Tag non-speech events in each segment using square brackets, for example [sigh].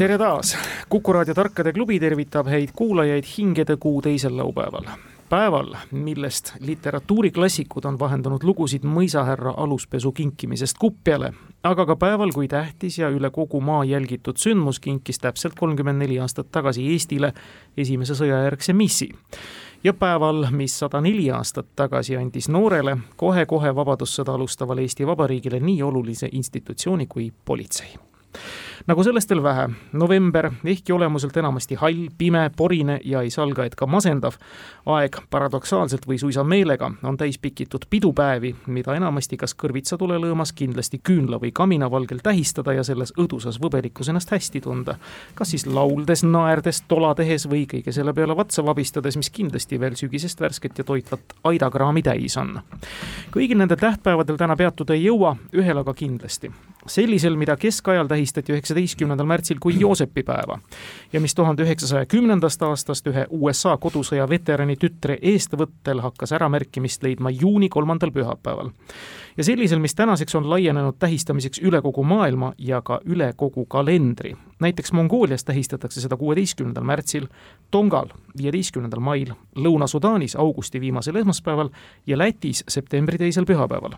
tere taas, Kuku raadio Tarkade klubi tervitab häid kuulajaid hingedekuu teisel laupäeval. päeval, millest literatuuriklassikud on vahendanud lugusid mõisahärra aluspesu kinkimisest kupjale, aga ka päeval, kui tähtis ja üle kogu maa jälgitud sündmus kinkis täpselt kolmkümmend neli aastat tagasi Eestile esimese sõjajärgse missi. Ja päeval, mis sada neli aastat tagasi andis noorele kohe-kohe vabadussõda alustavale Eesti Vabariigile nii olulise institutsiooni kui politsei nagu sellest veel vähe, november, ehkki olemuselt enamasti hall, pime, porine ja ei salga, et ka masendav, aeg paradoksaalselt või suisa meelega on täis pikitud pidupäevi, mida enamasti kas kõrvitsa tulelõõmas, kindlasti küünla või kaminavalgel tähistada ja selles õdusas võbelikus ennast hästi tunda. kas siis lauldes, naerdes, tola tehes või kõige selle peale vatsa vabistades, mis kindlasti veel sügisest värsket ja toitvat aidakraami täis on. kõigil nendel tähtpäevadel täna peatuda ei jõua, ühel aga kindlasti. sellisel, mida keskajal tähistati üheksa üheksateistkümnendal märtsil kui Joosepipäeva ja mis tuhande üheksasaja kümnendast aastast ühe USA kodusõja veterani tütre eestvõttel hakkas äramärkimist leidma juuni kolmandal pühapäeval ja sellisel, mis tänaseks on laienenud tähistamiseks üle kogu maailma ja ka üle kogu kalendri. näiteks Mongoolias tähistatakse seda kuueteistkümnendal märtsil, Tongal viieteistkümnendal mail, Lõuna-Sudaanis augusti viimasel esmaspäeval ja Lätis septembri teisel pühapäeval.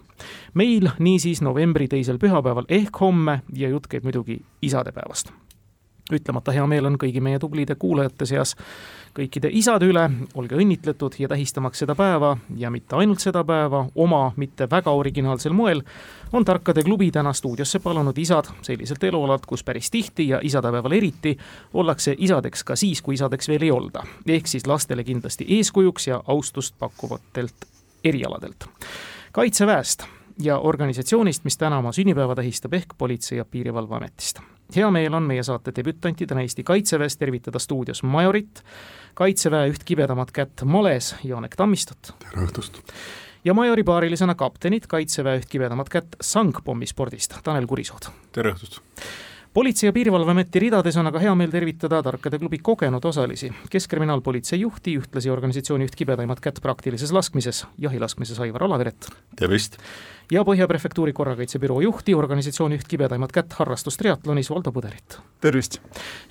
meil niisiis novembri teisel pühapäeval ehk homme ja jutt käib muidugi isadepäevast ütlemata hea meel on kõigi meie tublide kuulajate seas kõikide isade üle, olge õnnitletud ja tähistamaks seda päeva ja mitte ainult seda päeva, oma mitte väga originaalsel moel, on Tarkade klubi täna stuudiosse palunud isad selliselt elualalt, kus päris tihti ja isadepäeval eriti ollakse isadeks ka siis, kui isadeks veel ei olda. ehk siis lastele kindlasti eeskujuks ja austust pakkuvatelt erialadelt. kaitseväest ja organisatsioonist, mis täna oma sünnipäeva tähistab, ehk Politsei- ja Piirivalveametist. Hea meel on meie saate debütantidena Eesti Kaitseväes tervitada stuudios majorit, Kaitseväe üht kibedamat kätt males, Janek Tammistot. tere õhtust! ja majori paarilisena kaptenit, Kaitseväe üht kibedamat kätt sangpommispordist, Tanel Kurisood. tere õhtust! politsei- ja Piirivalveameti ridades on aga hea meel tervitada Tarkade klubi kogenud osalisi, Keskkriminaalpolitsei juhti, ühtlasi organisatsiooni üht kibedaimat kätt praktilises laskmises, jahilaskmises Aivar Alaveret. tervist! Ja Põhja Prefektuuri korrakaitsebüroo juhti, organisatsiooni üht kibedaimat kätt harrastustriatlonis Valdo Põderit. tervist!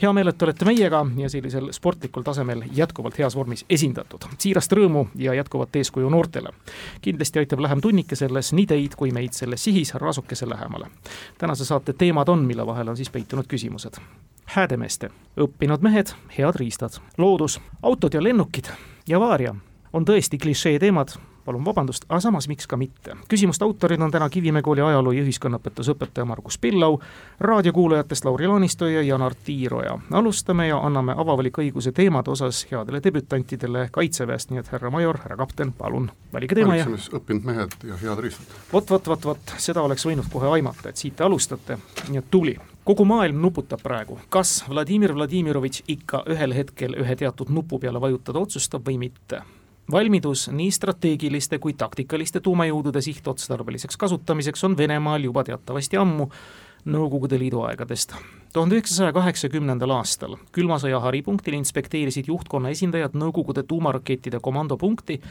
hea meel, et olete meiega ja sellisel sportlikul tasemel jätkuvalt heas vormis esindatud. siirast rõõmu ja jätkuvat eeskuju noortele. kindlasti aitab lähem tunnike selles nii teid kui meid selles sihis raasukese lähemale. tänase saate teemad on, mille vahel on siis peitunud küsimused. häädemeeste, õppinud mehed, head riistad, loodus, autod ja lennukid ja vaaria on tõesti klišee teemad, palun vabandust, aga samas miks ka mitte. küsimuste autorid on täna Kivimäe kooli ajaloo ja ühiskonnaõpetuse õpetaja Margus Pillau, raadiokuulajatest Lauri Laanisto ja Janar Tiiroja. alustame ja anname avavaliku õiguse teemade osas headele debütantidele Kaitseväest, nii et härra major, härra kapten, palun, valige teema ja õppinud mehed ja head riistad. vot, vot, vot, vot, seda oleks võinud kohe aimata, et siit te alustate, nii et tubli kogu maailm nuputab praegu, kas Vladimir Vladimirovitš ikka ühel hetkel ühe teatud nupu peale vajutada otsustab või mitte valmidus nii strateegiliste kui taktikaliste tuumajõudude sihtotstarbeliseks kasutamiseks on Venemaal juba teatavasti ammu Nõukogude Liidu aegadest. tuhande üheksasaja kaheksakümnendal aastal külma sõja haripunktil inspekteerisid juhtkonna esindajad Nõukogude tuumarakettide komandopunkti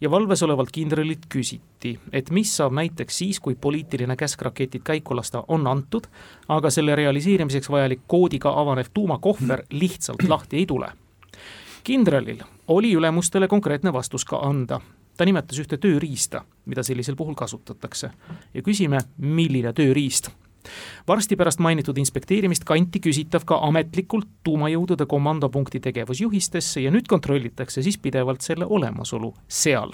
ja valves olevalt kindralilt küsiti, et mis saab näiteks siis, kui poliitiline käsk raketid käiku lasta on antud, aga selle realiseerimiseks vajalik koodiga avanev tuumakohver lihtsalt lahti ei tule kindralil oli ülemustele konkreetne vastus ka anda. ta nimetas ühte tööriista, mida sellisel puhul kasutatakse ja küsime, milline tööriist varsti pärast mainitud inspekteerimist kanti küsitav ka ametlikult tuumajõudude komandopunkti tegevusjuhistesse ja nüüd kontrollitakse siis pidevalt selle olemasolu seal.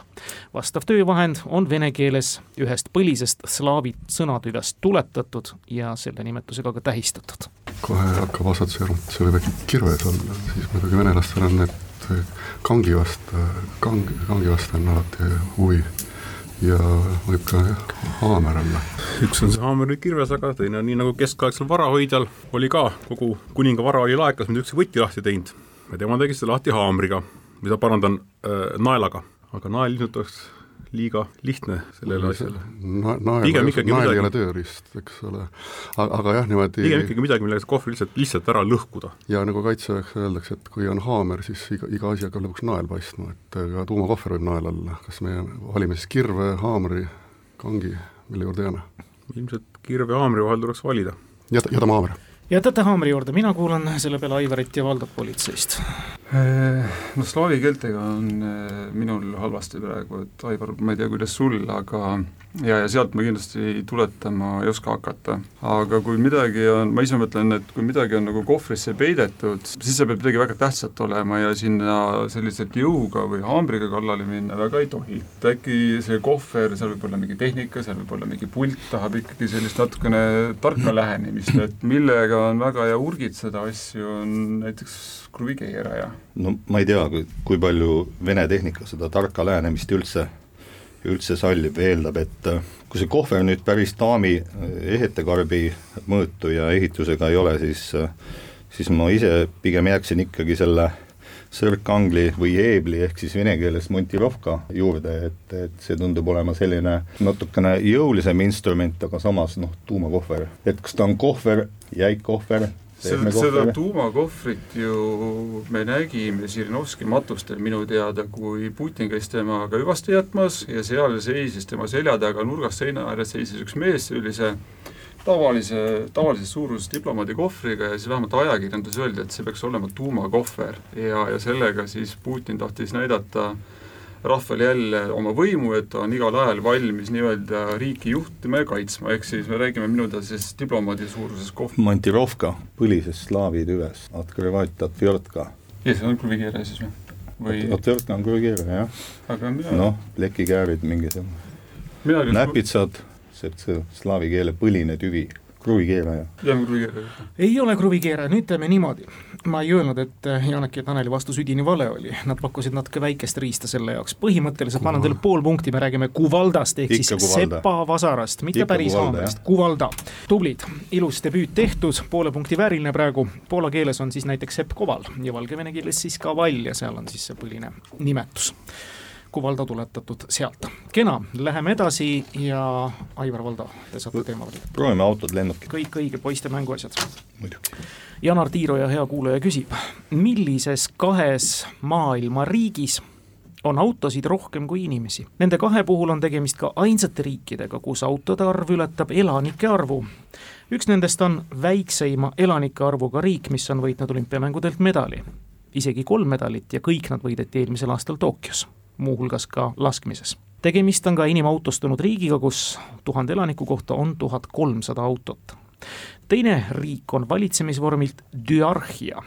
vastav töövahend on vene keeles ühest põlisest slaavi sõnatüvest tuletatud ja selle nimetusega ka tähistatud. kohe hakkab assotsieeruma, et see võib äkki kirves olla, siis muidugi venelastel on need kangi vastu, kang, kangi vastu on alati huvi ja võib ka haamer olla. üks on see haamer või kirves, aga teine on nii nagu keskaegsel varahoidjal oli ka, kogu kuninga vara oli laekas, mida üks võti lahti teinud. ja tema tegi seda lahti haamriga, mida parandan äh, naelaga, aga nael ilmselt oleks liiga lihtne sellele asjale. Na-, nael, ei ole tööriist, eks ole. aga, jah, niimoodi pigem ikkagi midagi, millega see kohver lihtsalt, lihtsalt ära lõhkuda. ja nagu kaitseväes öeldakse, et kui on haamer, siis iga, iga asi hakkab lõpuks nael paistma, et ka tuumakohver võib nael olla, kas me valime siis kirve, haamri, kangi, mille juurde jääme? ilmselt kirve ja haamri vahel tuleks valida. jäta, jätame haamri jätate haamri juurde, mina kuulan selle peale Aivarit ja Valdot politseist. Äh, no slaavi keeltega on äh, minul halvasti praegu, et Aivar, ma ei tea, kuidas sul, aga ja, ja sealt ma kindlasti tuletama ei oska hakata. aga kui midagi on, ma ise mõtlen, et kui midagi on nagu kohvrisse peidetud, siis see peab midagi väga tähtsat olema ja sinna selliselt jõuga või haamriga kallale minna väga ei tohi. et äkki see kohver, seal võib olla mingi tehnika, seal võib olla mingi pult, tahab ikkagi sellist natukene tarka lähenemist, et millega on väga hea urgitseda asju, on näiteks kruvikeeraja. no ma ei tea, kui palju Vene tehnika seda tarka lähenemist üldse üldse sallib, eeldab, et äh, kui see kohver nüüd päris daami äh, ehetekarbi mõõtu ja ehitusega ei ole, siis äh, siis ma ise pigem jääksin ikkagi selle sõrkangli või eebli ehk siis vene keeles montirovka juurde, et, et see tundub olema selline natukene jõulisem instrument, aga samas noh, tuumakohver, et kas ta on kohver, jäik kohver seda, seda tuumakohvrit ju me nägime Žirinovski matustel minu teada, kui Putin käis temaga hüvasti jätmas ja seal seisis tema selja taga nurgas seina ääres seisis üks mees sellise tavalise, tavalises suuruses diplomaadikohvriga ja siis vähemalt ajakirjanduses öeldi, et see peaks olema tuumakohver. Ja, ja sellega siis Putin tahtis näidata äh, rahval jälle oma võimu, et ta on igal ajal valmis nii-öelda riiki juhtima ja kaitsma, ehk siis me räägime minu teada sellisest diplomaadi suuruses kohv-. Montirovka, põlisest slaavi tüvest, Atkrivait Atvertka. ja see on kruvikeere siis või? või Atvertka on kruvikeere, jah. mina noh, lekikäärid mingisugune näpitsad, see slaavi keele põline tüvi kruvikeeraja. jah, kruvikeeraja. ei ole kruvikeeraja, nüüd teeme niimoodi. ma ei öelnud, et eh, Janeki ja Taneli vastus üdini vale oli, nad pakkusid natuke väikest riista selle jaoks, põhimõtteliselt ma annan teile pool punkti, me räägime Kuvaldast ehk Ikka siis sepavasarast, mitte Ikka päris haamrist, Kuvalda. tublid, ilus debüüt tehtud, poole punkti vääriline praegu, poola keeles on siis näiteks Sepp Koval ja valgevene keeles siis Kaval ja seal on siis see põhiline nimetus Valdo tuletatud sealt. kena, läheme edasi ja Aivar Valdo, te saate teema valida. proovime autod, lennukid. kõik õige, poiste mänguasjad. muidugi. Janar Tiiroja, hea kuulaja, küsib, millises kahes maailma riigis on autosid rohkem kui inimesi. Nende kahe puhul on tegemist ka ainsate riikidega, kus autode arv ületab elanike arvu. üks nendest on väikseima elanike arvuga riik, mis on võitnud olümpiamängudelt medali. isegi kolm medalit ja kõik nad võideti eelmisel aastal Tokyos muuhulgas ka laskmises. tegemist on ka enim autostunud riigiga, kus tuhande elaniku kohta on tuhat kolmsada autot. teine riik on valitsemisvormilt düarhia,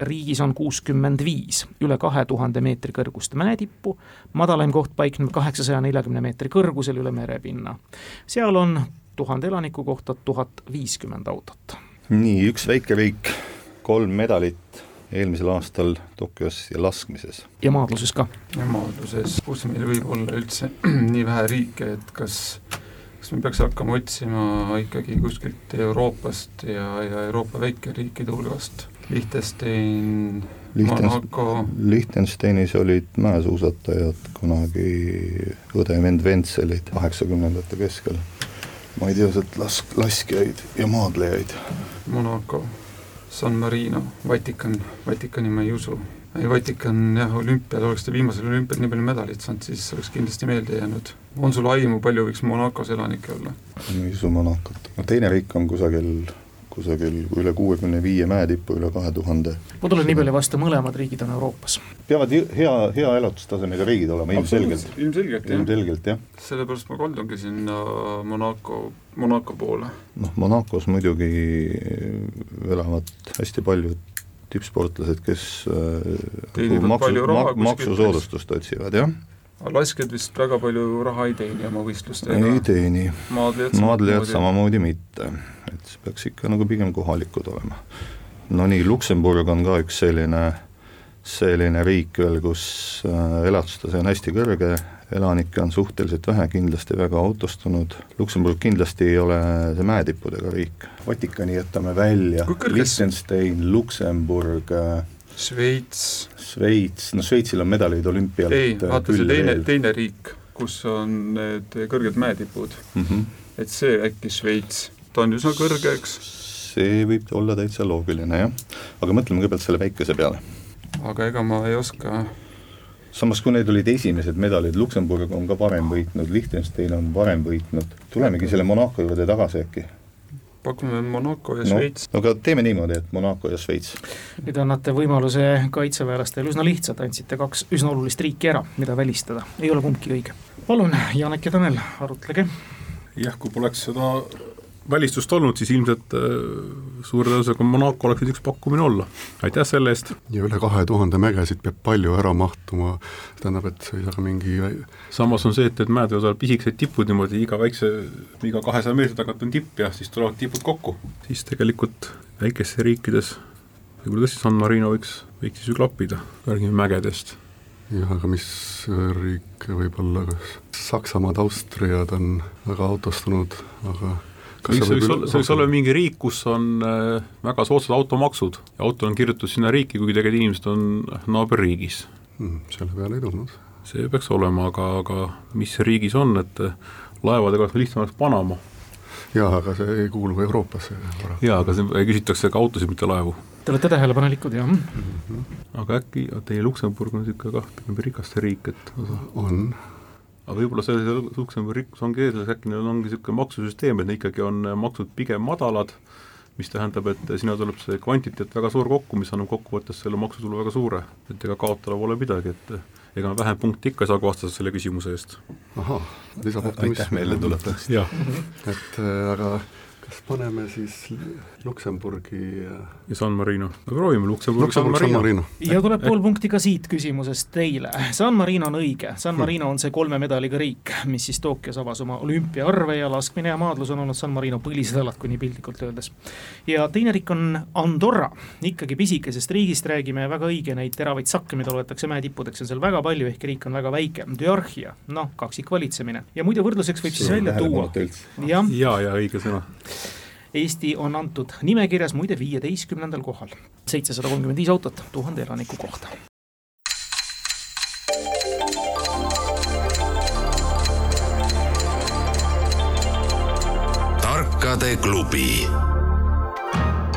riigis on kuuskümmend viis üle kahe tuhande meetri kõrgust mäetippu, madalaim koht paikneb kaheksasaja neljakümne meetri kõrgusel üle merepinna. seal on tuhande elaniku kohta tuhat viiskümmend autot. nii, üks väike riik, kolm medalit eelmisel aastal Tokyos ja laskmises. ja maadluses ka? ja maadluses, kus meil võib olla üldse [clears throat] nii vähe riike, et kas kas me peaks hakkama otsima ikkagi kuskilt Euroopast ja, ja Euroopa väikeriikide hulgast, Liechtenstein, Monaco. Liechtensteinis olid mäesuusatajad kunagi õde ja vend Ventselid kaheksakümnendate keskel. ma ei tea sealt lask-, laskjaid ja maadlejaid. Monaco San Marino, Vatikan, Vatikani ma ei usu. ei, Vatikan jah, olümpial, oleks ta viimasel olümpial nii palju medalit saanud, siis oleks kindlasti meelde jäänud. on sul aimu, palju võiks Monacos elanikke olla? ma ei usu Monacot, no teine riik on kusagil kusagil üle kuuekümne viie mäetippu, üle kahe tuhande. ma tulen nii palju vastu, mõlemad riigid on Euroopas. peavad hea, hea elatustasemega riigid olema ilmselgelt. ilmselgelt, ilmselgelt, jah. sellepärast ma kaldungi sinna Monaco, Monaco poole. noh, Monacos muidugi elavad hästi paljud tippsportlased, kes äh, maksu, mak, maksusoodustust otsivad, jah laskjad vist väga palju raha ei teeni oma võistlustega? ei teeni, maadlejad, maadlejad samamoodi. mitte, et see peaks ikka nagu pigem kohalikud olema. no nii, Luksemburg on ka üks selline, selline riik veel, kus äh, elatustase on hästi kõrge, elanikke on suhteliselt vähe, kindlasti väga autostunud, Luksemburg kindlasti ei ole see mäetippudega riik, Vatikani jätame välja, Liechtenstein, Luksemburg, äh, Šveits, Šveits, no Šveitsil on medaleid olümpialt ei, äh, vaata see teine, teine riik, kus on need kõrged mäetipud, Mhm. et see äkki Šveits, ta on üsna kõrge, eks, see võib olla täitsa loogiline, jah. aga mõtleme kõigepealt selle väikese peale. aga ega ma ei oska, samas, kui need olid esimesed medalid, Luksemburg on ka varem võitnud, Liechtenstein on varem võitnud, tulemegi selle Monaco juurde tagasi äkki. Pakume Monaco ja Šveits no aga teeme niimoodi, et Monaco ja Šveits. nüüd annate võimaluse kaitseväelastele üsna lihtsalt, andsite kaks üsna olulist riiki ära, mida välistada, ei ole kumbki õige. palun, Janek ja Tanel, arutlege. jah, kui poleks seda välistust olnud, siis ilmselt äh, suure tõenäosusega Monaco oleks võinud üks pakkumine olla. aitäh selle eest! ja üle kahe tuhande mägesid peab palju ära mahtuma, tähendab, et ei saa mingi samas on see, et, et mäed võivad olla pisikesed tipud niimoodi, iga väikse, iga kahesaja meetri tagant on tipp ja siis tulevad tipud kokku. siis tegelikult väikestes riikides võib-olla tõesti San Marino võiks, võiks siis ju klappida, räägime mägedest. jah, aga mis riik võib-olla, kas Saksamaad, Austriad on väga autostunud, aga kas võiks, see võiks võib olla, see võiks olla mingi riik, kus on äh, väga soodsad automaksud ja auto on kirjutatud sinna riiki, kuigi tegelikult inimesed on naaberriigis. hmm, selle peale ei tulnud. see peaks olema, aga, aga mis riigis on, et äh, laevadega oleks lihtsam oleks Panama. jaa, aga see ei kuulu Euroopasse paraku. jaa, aga see küsitakse ka autosid, mitte laevu. Te olete tähelepanelikud, jah? aga äkki teie Luksemburg on niisugune kah pigem rikaste riik, et on, aga võib-olla see, see Luksemburgi rikkus ongi ees, äkki neil ongi niisugune maksusüsteem, et neil ikkagi on maksud pigem madalad, mis tähendab, et sinna tuleb see kvantiteet väga suur kokku, mis annab kokkuvõttes selle maksutulu väga suure. et ega kaotada pole midagi, et ega vähem punkte ikka ei saa, kui vastased selle küsimuse eest. ahah, lisab aitäh optimismi. meelde tuletamast. jah. et äh, aga kas paneme siis Luksemburgi äh, ja San Marino, aga proovime Luksemburg, San Luksemburg, San Marino. Ja tuleb pool punkti ka siit küsimusest teile. San Marino on õige, San Marino on see kolme medaliga riik, mis siis Tokyos avas oma olümpiaarve ja laskmine ja maadlus on olnud San Marino põhilised alad, kui nii piltlikult öeldes. ja teine riik on Andorra, ikkagi pisikesest riigist räägime, väga õige, neid teravaid sakke, mida loetakse mäetippudeks, on seal väga palju, ehkki riik on väga väike. düarhia, noh, kaksikvalitsemine ja muide võrdluseks võib siis välja tuua, jah, jaa, jaa, õige sõna. Eesti on antud nimekirjas muide viieteistkümnendal kohal, seitsesada kolmkümmend viis autot tuhande elaniku kohta. tarkade klubi.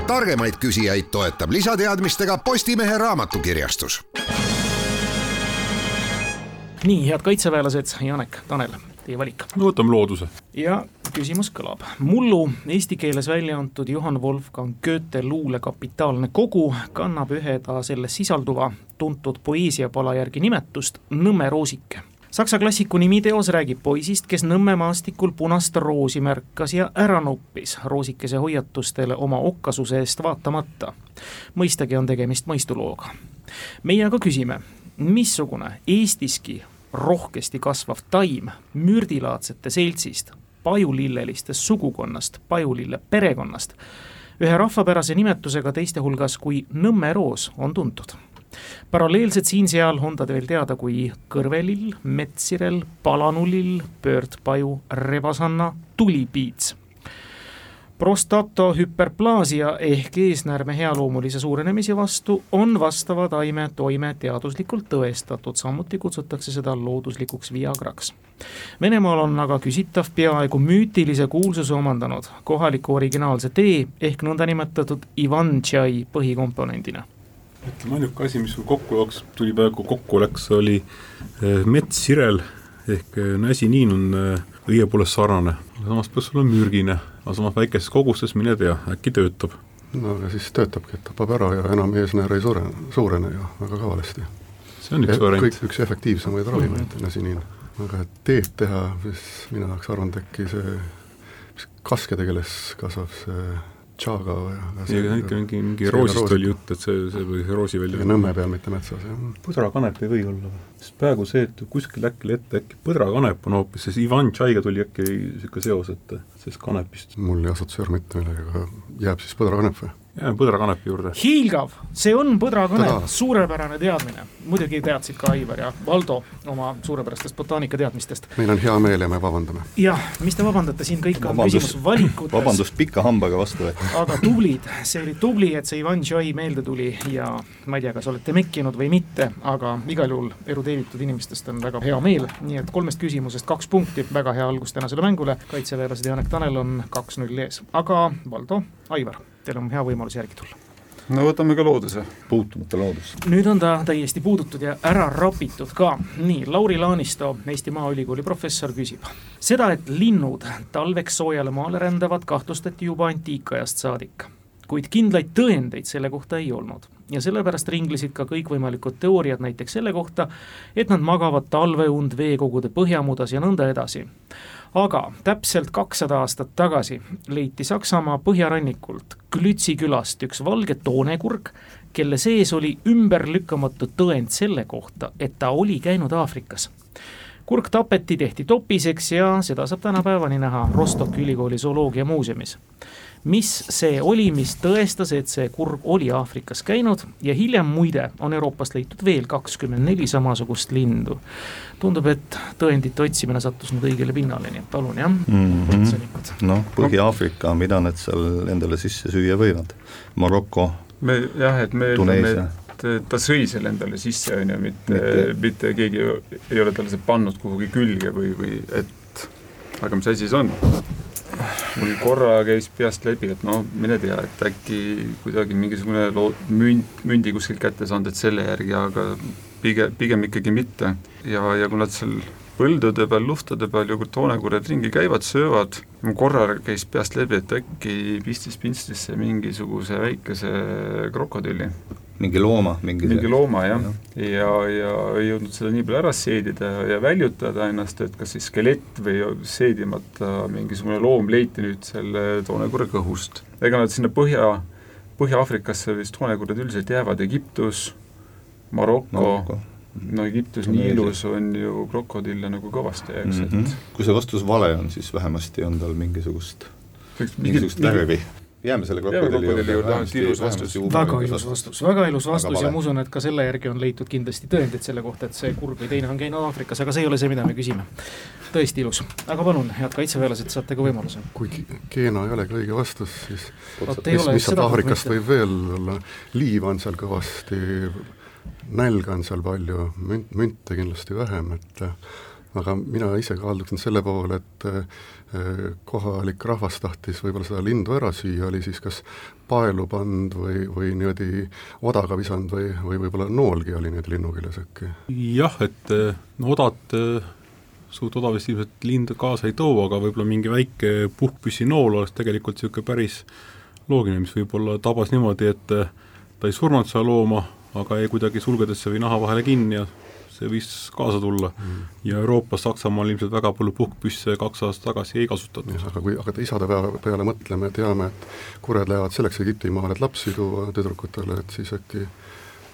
targemaid küsijaid toetab lisateadmistega Postimehe raamatukirjastus. nii, head kaitseväelased, Janek, Tanel, teie valik. no võtame looduse. ja küsimus kõlab. mullu eesti keeles välja antud Johann Wolfgang Goethe luule kapitaalne kogu kannab ühe ta selles sisalduva tuntud poeesiapala järgi nimetust Nõmme roosike. Saksa klassiku nimiteos räägib poisist, kes Nõmme maastikul punast roosi märkas ja ära noppis roosikese hoiatustele oma okkasuse eest vaatamata. mõistagi on tegemist mõistulooga. meie aga küsime, missugune Eestiski rohkesti kasvav taim mürdilaadsete seltsist, pajulillelistest sugukonnast, pajulille perekonnast, ühe rahvapärase nimetusega teiste hulgas kui Nõmme roos on tuntud. paralleelselt siin-seal on ta veel teada kui kõrvelill, metssirel, palanulill, pöördpaju, rebasanna, tulipiits prostatahüperplaasia ehk eesnäärme healoomulise suurenemise vastu on vastava taime toime teaduslikult tõestatud, samuti kutsutakse seda looduslikuks viagraks. Venemaal on aga küsitav peaaegu müütilise kuulsuse omandanud kohaliku originaalse tee ehk nõndanimetatud Ivan-tšai põhikomponendina. ütleme, ainuke asi, mis mul kokku jooks, tuli praegu kokku, läks, oli eh, metssirel ehk eh, näsiniin on eh, õie poolest sarnane, samas peaks olema mürgine, aga samas väikestes kogustes, mine tea, äkki töötab. no aga siis töötabki, et tapab ära ja enam eesnäär ei sure, suurene ju väga kavalasti. see on üks variant. kõik, üks efektiivsemaid ravimeid, näsiniin. aga et teed teha, siis mina oleks arvanud, äkki see, mis kaskede keeles kasvab see tšaaga või ja ikka mingi, mingi see roosist oli jutt, et see, see või see roosi välja ja Nõmme peal, mitte metsas, jah. põdrakanep ei või olla või? sest praegu see, et kuskil äkki ette äkki põdrakanep on hoopis, see Ivan Tšaiga tuli äkki niisugune seos, et sellest kanepist. mul ei assotsieeru mitte millegagi, aga jääb siis põdrakanep või? Jään põdrakanepi juurde. hiilgav, see on põdrakanep, suurepärane teadmine. muidugi teadsid ka Aivar ja Valdo oma suurepärastest botaanika-teadmistest. meil on hea meel ja me vabandame. jah, mis te vabandate, siin kõik on küsimus valikutes. [laughs] vabandust pika hambaga vastu võetud. aga tublid, see oli tubli, et see Ivan Tšai meelde tuli ja ma ei tea, kas olete mekkinud või mitte, aga igal juhul erudeeritud inimestest on väga hea meel, nii et kolmest küsimusest kaks punkti, väga hea algus tänasele mängule, kaitseväelased Janek Tanel on kaks-null ees, aga Valdo, Aivar teil on hea võimalus järgi tulla no võtame ka looduse. puutumata loodus. nüüd on ta täiesti puudutud ja ära rapitud ka. nii, Lauri Laanisto, Eesti Maaülikooli professor küsib. seda, et linnud talveks soojale maale rändavad, kahtlustati juba antiikajast saadik. kuid kindlaid tõendeid selle kohta ei olnud ja sellepärast ringlesid ka kõikvõimalikud teooriad näiteks selle kohta, et nad magavad talveund veekogude põhjamudas ja nõnda edasi aga täpselt kakssada aastat tagasi leiti Saksamaa põhjarannikult Glütsi külast üks valge toonekurg, kelle sees oli ümberlükkamatu tõend selle kohta, et ta oli käinud Aafrikas. kurg tapeti, tehti topiseks ja seda saab tänapäevani näha Rostocki ülikooli zooloogiamuuseumis mis see oli, mis tõestas, et see kurg oli Aafrikas käinud ja hiljem muide on Euroopast leitud veel kakskümmend neli samasugust lindu. tundub, et tõendite otsimine sattus nüüd õigele pinnale, nii et palun jah mm -hmm., noh, Põhja-Aafrika, mida nad seal endale sisse süüa võivad, Maroko, me jah, et me ütleme, et ta sõi selle endale sisse, on ju, mitte, mitte., mitte keegi ei ole talle seda pannud kuhugi külge või, või et aga mis asi see on? Mul korra käis peast läbi, et noh, mine tea, et äkki kuidagi mingisugune loo-, münt, mündi kuskilt kätte saanud, et selle järgi, aga pigem, pigem ikkagi mitte. ja, ja kui nad seal põldude peal, luhtade peal ju toonekurjad ringi käivad, söövad, korra käis peast läbi, et äkki pistis pintslisse mingisuguse väikese krokodilli mingi looma, mingi mingi looma jah ja., ja, ja ei jõudnud seda nii palju ära seedida ja väljutada ennast, et kas siis skelett või seedimata mingisugune loom leiti nüüd selle toonekurre kõhust. ega nad sinna Põhja, Põhja-Aafrikasse vist toonekurred üldiselt jäävad, Egiptus, Maroko, Maroko., no Egiptus Niilus on ju krokodille nagu kõvasti, eks mm, -hmm. et mhm. kui see vastus vale on, siis vähemasti on tal mingisugust, mingisugust värvi jääme selle krokodilli juurde, vähemasti ilus vastus. väga ilus vastus, väga ilus vastus ja ma usun, et ka selle järgi on leitud kindlasti tõendeid selle kohta, et see kurg või teine on käinud Aafrikas, aga see ei ole see, mida me küsime. tõesti ilus, aga palun, head kaitseväelased, saate ka võimaluse. kui Keena ei olegi õige vastus, siis mis, mis sealt Aafrikast võib veel olla, liiva on seal kõvasti, nälga on seal palju, münt, münte kindlasti vähem, et aga mina ise kalduksin selle poole, et kohalik rahvas tahtis võib-olla seda lindu ära süüa, oli siis kas paelu pannud või, või niimoodi odaga visanud või, või võib-olla noolgi oli niimoodi linnu küljes äkki? jah, et eh, no odad eh, suurt oda vist ilmselt lind kaasa ei too, aga võib-olla mingi väike puhkpüssinool oleks tegelikult niisugune päris loogiline, mis võib-olla tabas niimoodi, et ta ei surnud seda looma, aga jäi kuidagi sulgedesse või naha vahele kinni ja see võis kaasa tulla mm. ja Euroopas, Saksamaal ilmselt väga palju puhkpüsse kaks aastat tagasi ei kasutatud. aga kui hakata isade peale, peale mõtlema ja teame, et kured lähevad selleks Egiptimaale, et lapsi tuua tüdrukutele, et siis äkki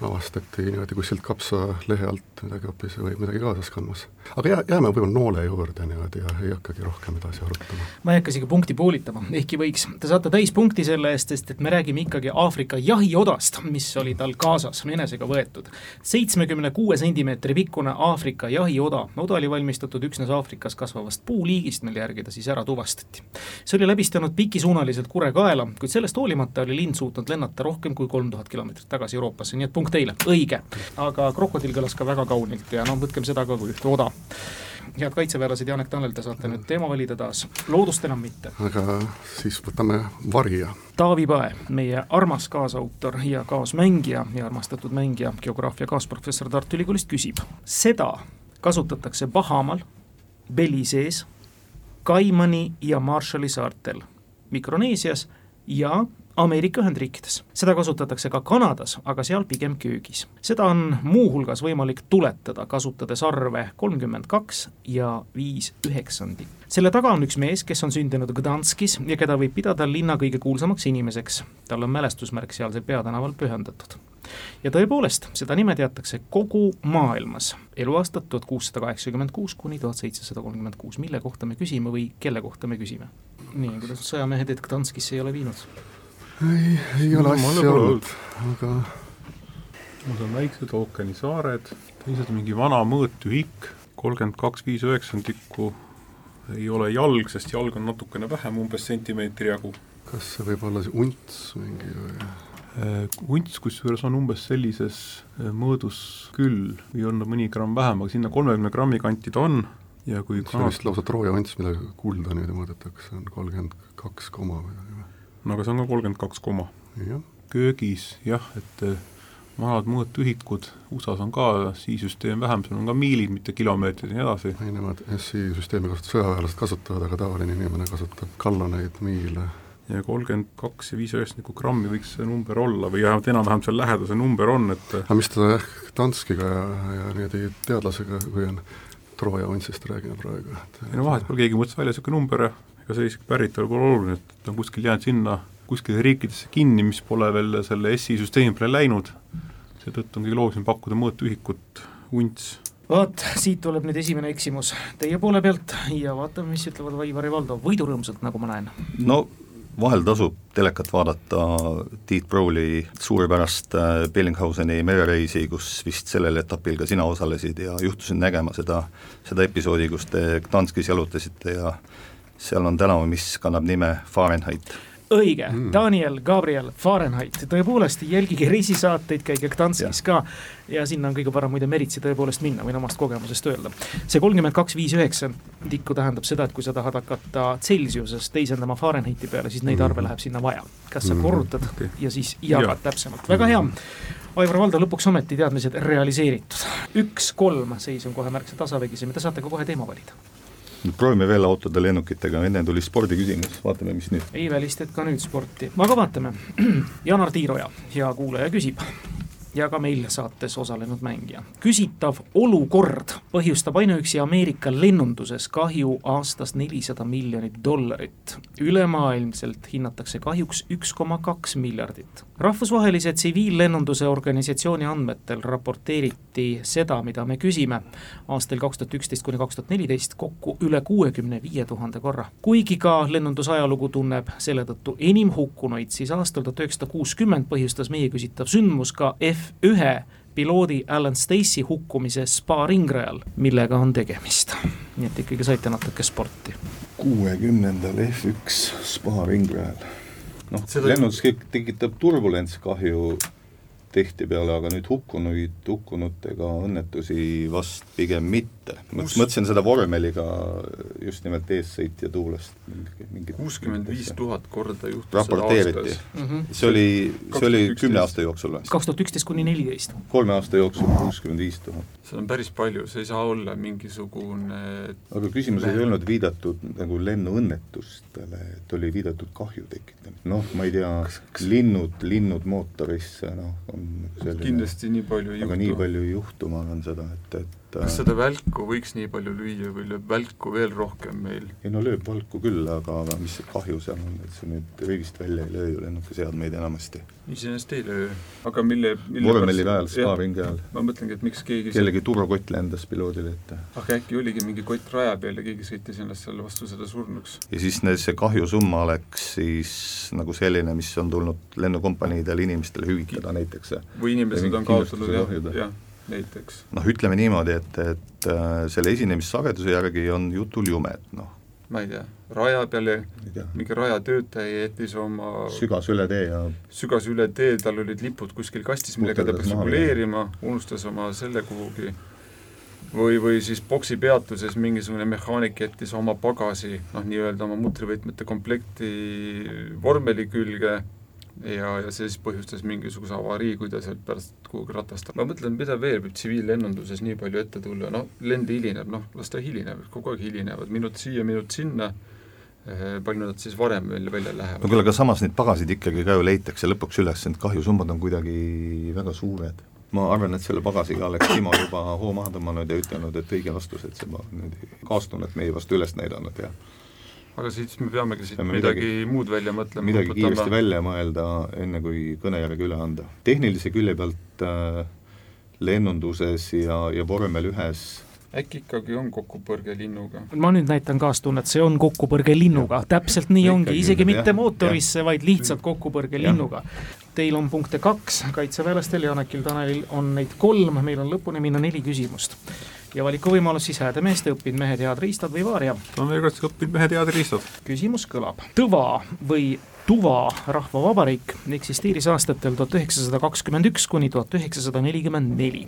avastati niimoodi kuskilt kapsalehe alt midagi hoopis või midagi kaasas kandmas. Aga jää, jääme võib-olla noole juurde niimoodi ja ei hakkagi rohkem edasi arutama. ma ei hakka isegi punkti poolitama, ehkki võiks, te saate täispunkti selle eest, sest et me räägime ikkagi Aafrika jahiodast, mis oli tal kaasas, enesega võetud. seitsmekümne kuue sentimeetri pikkune Aafrika jahioda, oda oli valmistatud üksnes Aafrikas kasvavast puuliigist, mille järgi ta siis ära tuvastati. see oli läbistanud pikisuunaliselt Kure kaela, kuid sellest hoolimata oli lind suutnud lennata rohkem kui kolm tuhat kilomeetrit tagasi Euroopasse, nii et punkt teile, õige. aga krokodill kõlas ka väga kaunilt ja noh, võtkem seda ka kui ühte oda head kaitseväelased, Janek Tanel, te saate nüüd teema valida taas, loodust enam mitte. aga siis võtame varija. Taavi Pae, meie armas kaasautor ja kaasmängija ja armastatud mängija, geograafia kaasprofessor Tartu Ülikoolist küsib, seda kasutatakse Bahamaal, Belizees, Kaimani ja Marshalli saartel, Mikroneesias ja Ameerika Ühendriikides. seda kasutatakse ka Kanadas, aga seal pigem köögis. seda on muuhulgas võimalik tuletada, kasutades arve kolmkümmend kaks ja viis üheksandit. selle taga on üks mees, kes on sündinud Gdanskis ja keda võib pidada linna kõige kuulsamaks inimeseks. talle on mälestusmärk sealsel peatänaval pühendatud ja tõepoolest, seda nime teatakse kogu maailmas. eluaastat tuhat kuussada kaheksakümmend kuus kuni tuhat seitsesada kolmkümmend kuus, mille kohta me küsime või kelle kohta me küsime? nii, kuidas sõjamehed, et Gdanskisse ei ole viinud? Ei, ei ole asja olnud, aga Need on väiksed ookeanisaared, teised mingi vana mõõtühik, kolmkümmend kaks viis üheksandikku, ei ole jalg, sest jalg on natukene vähem, umbes sentimeetri jagu. kas see võib olla see unts mingi või? Unts kusjuures on umbes sellises eh, mõõdus küll. Või on mõni gramm vähem, aga sinna kolmekümne grammi kanti ta on. Ja kui see on vist lausa Trooja unts, millega kulda niimoodi mõõdetakse, on kolmkümmend kaks koma midagi no aga see on ka kolmkümmend kaks koma. jah, köögis jah, et eh, vanad mõõtühikud, USA-s on ka SI-süsteem vähem, seal on ka miilid, mitte kilomeetrid ja nii edasi. ei nemad SI süsteemi kasutavad, sõjaväelased kasutavad, aga tavaline inimene kasutab galloneid, miile. ja kolmkümmend kaks ja viis üheksandikku grammi võiks see number olla või vähemalt enam-vähem seal lähedal see number on, et aga mis ta jah, Danskiga ja, ja niimoodi teadlasega, kui on Trooja untsist räägime praegu, et ei no vahet pole, keegi mõtles välja niisugune number ja ega see isegi päritolu pole oluline, et ta on kuskil jäänud sinna kuskile riikidesse kinni, mis pole veel selle SI süsteemi peale läinud, seetõttu on kõige loogilisem pakkuda mõõtühikut unts. vot, siit tuleb nüüd esimene eksimus teie poole pealt ja vaatame, mis ütlevad Aivar ja Valdo, võidurõõmsalt, nagu ma näen. no vahel tasub telekat vaadata Tiit Browli suurepärast äh, Bellinghauseni merereisi, kus vist sellel etapil ka sina osalesid ja juhtusin nägema seda, seda episoodi, kus te Gdanskis jalutasite ja seal on tänav, mis kannab nime Fahrenheit õige mm., Daniel Gabriel Fahrenheit, tõepoolest jälgige reisisaateid, käige Gdanskis ka ja sinna on kõige parem muide meritsi tõepoolest minna, võin omast kogemusest öelda. see kolmkümmend kaks viis üheksandikku tähendab seda, et kui sa tahad hakata Celsiuses teisendama Fahrenheiti peale, siis neid arve läheb sinna vaja. kas sa korrutad okei. ja siis jagad Jaa. täpsemalt, väga hea. Aivar Valdo, lõpuks ometi teadmised realiseeritud. üks-kolm seis on kohe märksa tasavägisem ja te saate ka kohe teema valida. Proovime veel autode lennukitega, enne tuli spordiküsimus, vaatame, mis nüüd. ei välista, et ka nüüd sporti, aga vaatame. [clears throat] Janar Tiiroja, hea kuulaja, küsib ja ka meil saates osalenud mängija. küsitav olukord põhjustab ainuüksi Ameerika lennunduses kahju aastas nelisada miljonit dollarit. ülemaailmselt hinnatakse kahjuks üks koma kaks miljardit. rahvusvahelise tsiviillennunduse organisatsiooni andmetel raporteeriti seda, mida me küsime aastal kaks tuhat üksteist kuni kaks tuhat neliteist kokku üle kuuekümne viie tuhande korra. kuigi ka lennundusajalugu tunneb selle tõttu enim hukkunuid, siis aastal tuhat üheksasada kuuskümmend põhjustas meie küsitav sündmus ka F1 piloodi Alan Stacey hukkumise spa ringrajal, millega on tegemist. nii et ikkagi saite natuke sporti. kuuekümnendal F1 spa ringrajal. noh, Seda- lennundus kõik tekitab turbulentkahju tihtipeale, aga nüüd hukkunuid, hukkunutega õnnetusi vast pigem mitte. Mõtlesin seda vormeliga just nimelt eessõitja tuulest mingit kuuskümmend viis tuhat korda juhtus raporteeriti. see oli, see oli 2011. kümne aasta jooksul või? kaks tuhat üksteist kuni neliteist. kolme aasta jooksul kuuskümmend viis tuhat. see on päris palju, see ei saa olla mingisugune aga küsimus ei olnud viidatud nagu lennuõnnetustele, et oli viidatud kahju tekitamine. noh, ma ei tea, linnud, linnud mootorisse, noh, on selline kindlasti nii palju ei aga nii juhtu. palju ei juhtu, ma arvan seda, et, et kas seda välku võiks nii palju lüüa või lööb välku veel rohkem meil? ei no lööb valku küll, aga, mis see kahju seal on, et see nüüd rivist välja ei löö ju lennukiseadmeid enamasti. iseenesest ei löö, aga mille, mille vormeli rajal, sparingi ajal. ma mõtlengi, et miks keegi kellegi turvakott lendas piloodile ette. aga äkki oligi mingi kott raja peal ja keegi sõitis ennast seal vastu seda surnuks? ja siis see kahjusumma oleks siis nagu selline, mis on tulnud lennukompaniidel inimestele hüvitada näiteks. või inimesed on kaotanud jah, jah, näiteks. noh, ütleme niimoodi, et, et äh, selle esinemissageduse järgi on jutul jumet, noh, ma ei tea, raja peale mingi rajatöötaja jättis oma sügas üle tee ja sügas üle tee, tal olid lipud kuskil kastis, millega ta peaks reguleerima, unustas oma selle kuhugi. või, või siis boksi peatuses mingisugune mehaanik jättis oma pagasi, noh, nii-öelda oma mutrivõtmete komplekti vormeli külge ja, ja see siis põhjustas mingisuguse avarii, kui ta sealt pärast kuhugi ratast ma mõtlen, mida veel võib tsiviillennunduses nii palju ette tulla, noh, lend hilineb, noh, las ta hilineb, kogu aeg hilinevad, minut siia, minut sinna, palju nad siis varem veel välja lähevad? no küll, aga samas neid pagasid ikkagi ka ju leitakse lõpuks üles, need kahjusummad on kuidagi väga suured. ma arvan, et selle pagasiga oleks Timo juba hoo maha tõmmanud ja ütelnud, et õige vastus, et see ma nüüd kaastunnet meie vastu üles näidanud ja aga siis me peamegi siit Peame midagi, midagi- muud välja mõtlema. midagi kiiresti välja mõelda, enne kui kõnejärge üle anda. tehnilise külje pealt äh, lennunduses ja, ja vormel ühes äkki ikkagi on kokkupõrge linnuga? ma nüüd näitan kaastunnet, see on kokkupõrge linnuga, täpselt nii ongi, isegi mitte mootorisse, vaid lihtsalt kokkupõrge linnuga. Teil on punkte kaks, kaitseväelastel, Janekil, Tanelil on neid kolm, meil on lõpuni minna neli küsimust ja valikuvõimalus siis hääde meeste, õppinud mehed, head riistad või Vaarja. no veel kord, õppinud mehed, head riistad. küsimus kõlab, Tõva või Tuva rahvavabariik eksisteeris aastatel tuhat üheksasada kakskümmend üks kuni tuhat üheksasada nelikümmend neli.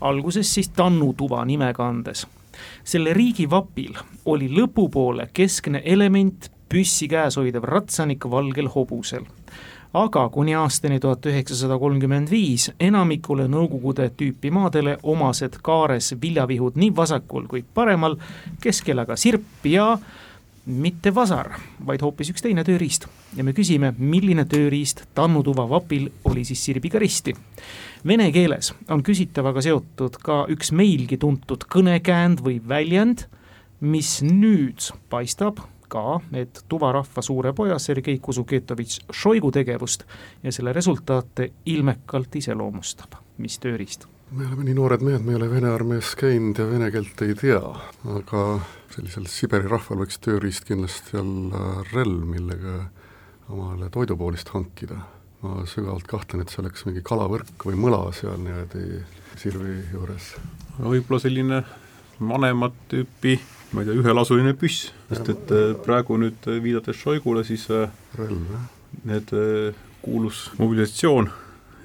alguses siis Tannu Tuva nimega andes. selle riigi vapil oli lõpupoole keskne element püssi käes hoidev ratsanik valgel hobusel aga kuni aastani tuhat üheksasada kolmkümmend viis enamikule Nõukogude tüüpi maadele omased kaares viljavihud nii vasakul kui paremal, keskel aga sirp ja mitte vasar, vaid hoopis üks teine tööriist. ja me küsime, milline tööriist Tannutuva vapil oli siis sirbiga risti. Vene keeles on küsitavaga seotud ka üks meilgi tuntud kõnekäänd või väljend, mis nüüd paistab ka, et tuvarahva suure poja Sergei Kusuketovitš Šoigu tegevust ja selle resultaate ilmekalt iseloomustab. mis tööriist? me oleme nii noored mehed, me ei ole Vene armees käinud ja vene keelt ei tea, aga sellisel Siberi rahval võiks tööriist kindlasti olla relv, millega omale toidupoolist hankida. ma sügavalt kahtlen, et see oleks mingi kalavõrk või mõla seal niimoodi sirvi juures. võib-olla selline vanemat tüüpi ma ei tea, ühelasuline püss, sest et äh, praegu nüüd äh, viidates Šoigule, siis äh, relv, need kuulus mobilisatsioon,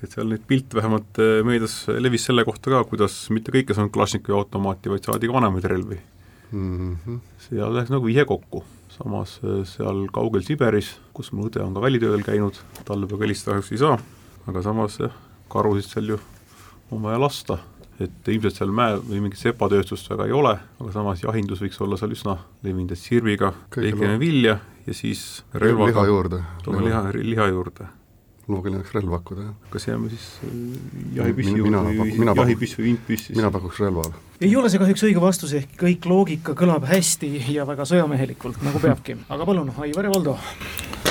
et seal neid pilte vähemalt meedias levis selle kohta ka, kuidas mitte kõik ei saanud Kalašnikovi automaati, vaid saadi ka vanemaid relvi mm. -hmm. seal läks nagu vihe kokku, samas seal kaugel Siberis, kus mu õde on ka välitööl käinud, talle praegu helistada kahjuks ei saa, aga samas jah, karusid seal ju on vaja lasta et ilmselt seal mäe või mingit sepatööstust väga ei ole, aga samas jahindus võiks olla seal üsna levinud, et sirviga leikime vilja ja siis relvaga liha juurde. toome liha, liha juurde. loogiline oleks relv pakkuda, jah. kas jääme siis äh, jahipüssi juurde või jahipüss või vintpüss? mina pakuks relval. ei ole see kahjuks õige vastus, ehk kõik loogika kõlab hästi ja väga sõjamehelikult, nagu peabki, aga palun, Aivar ja Valdo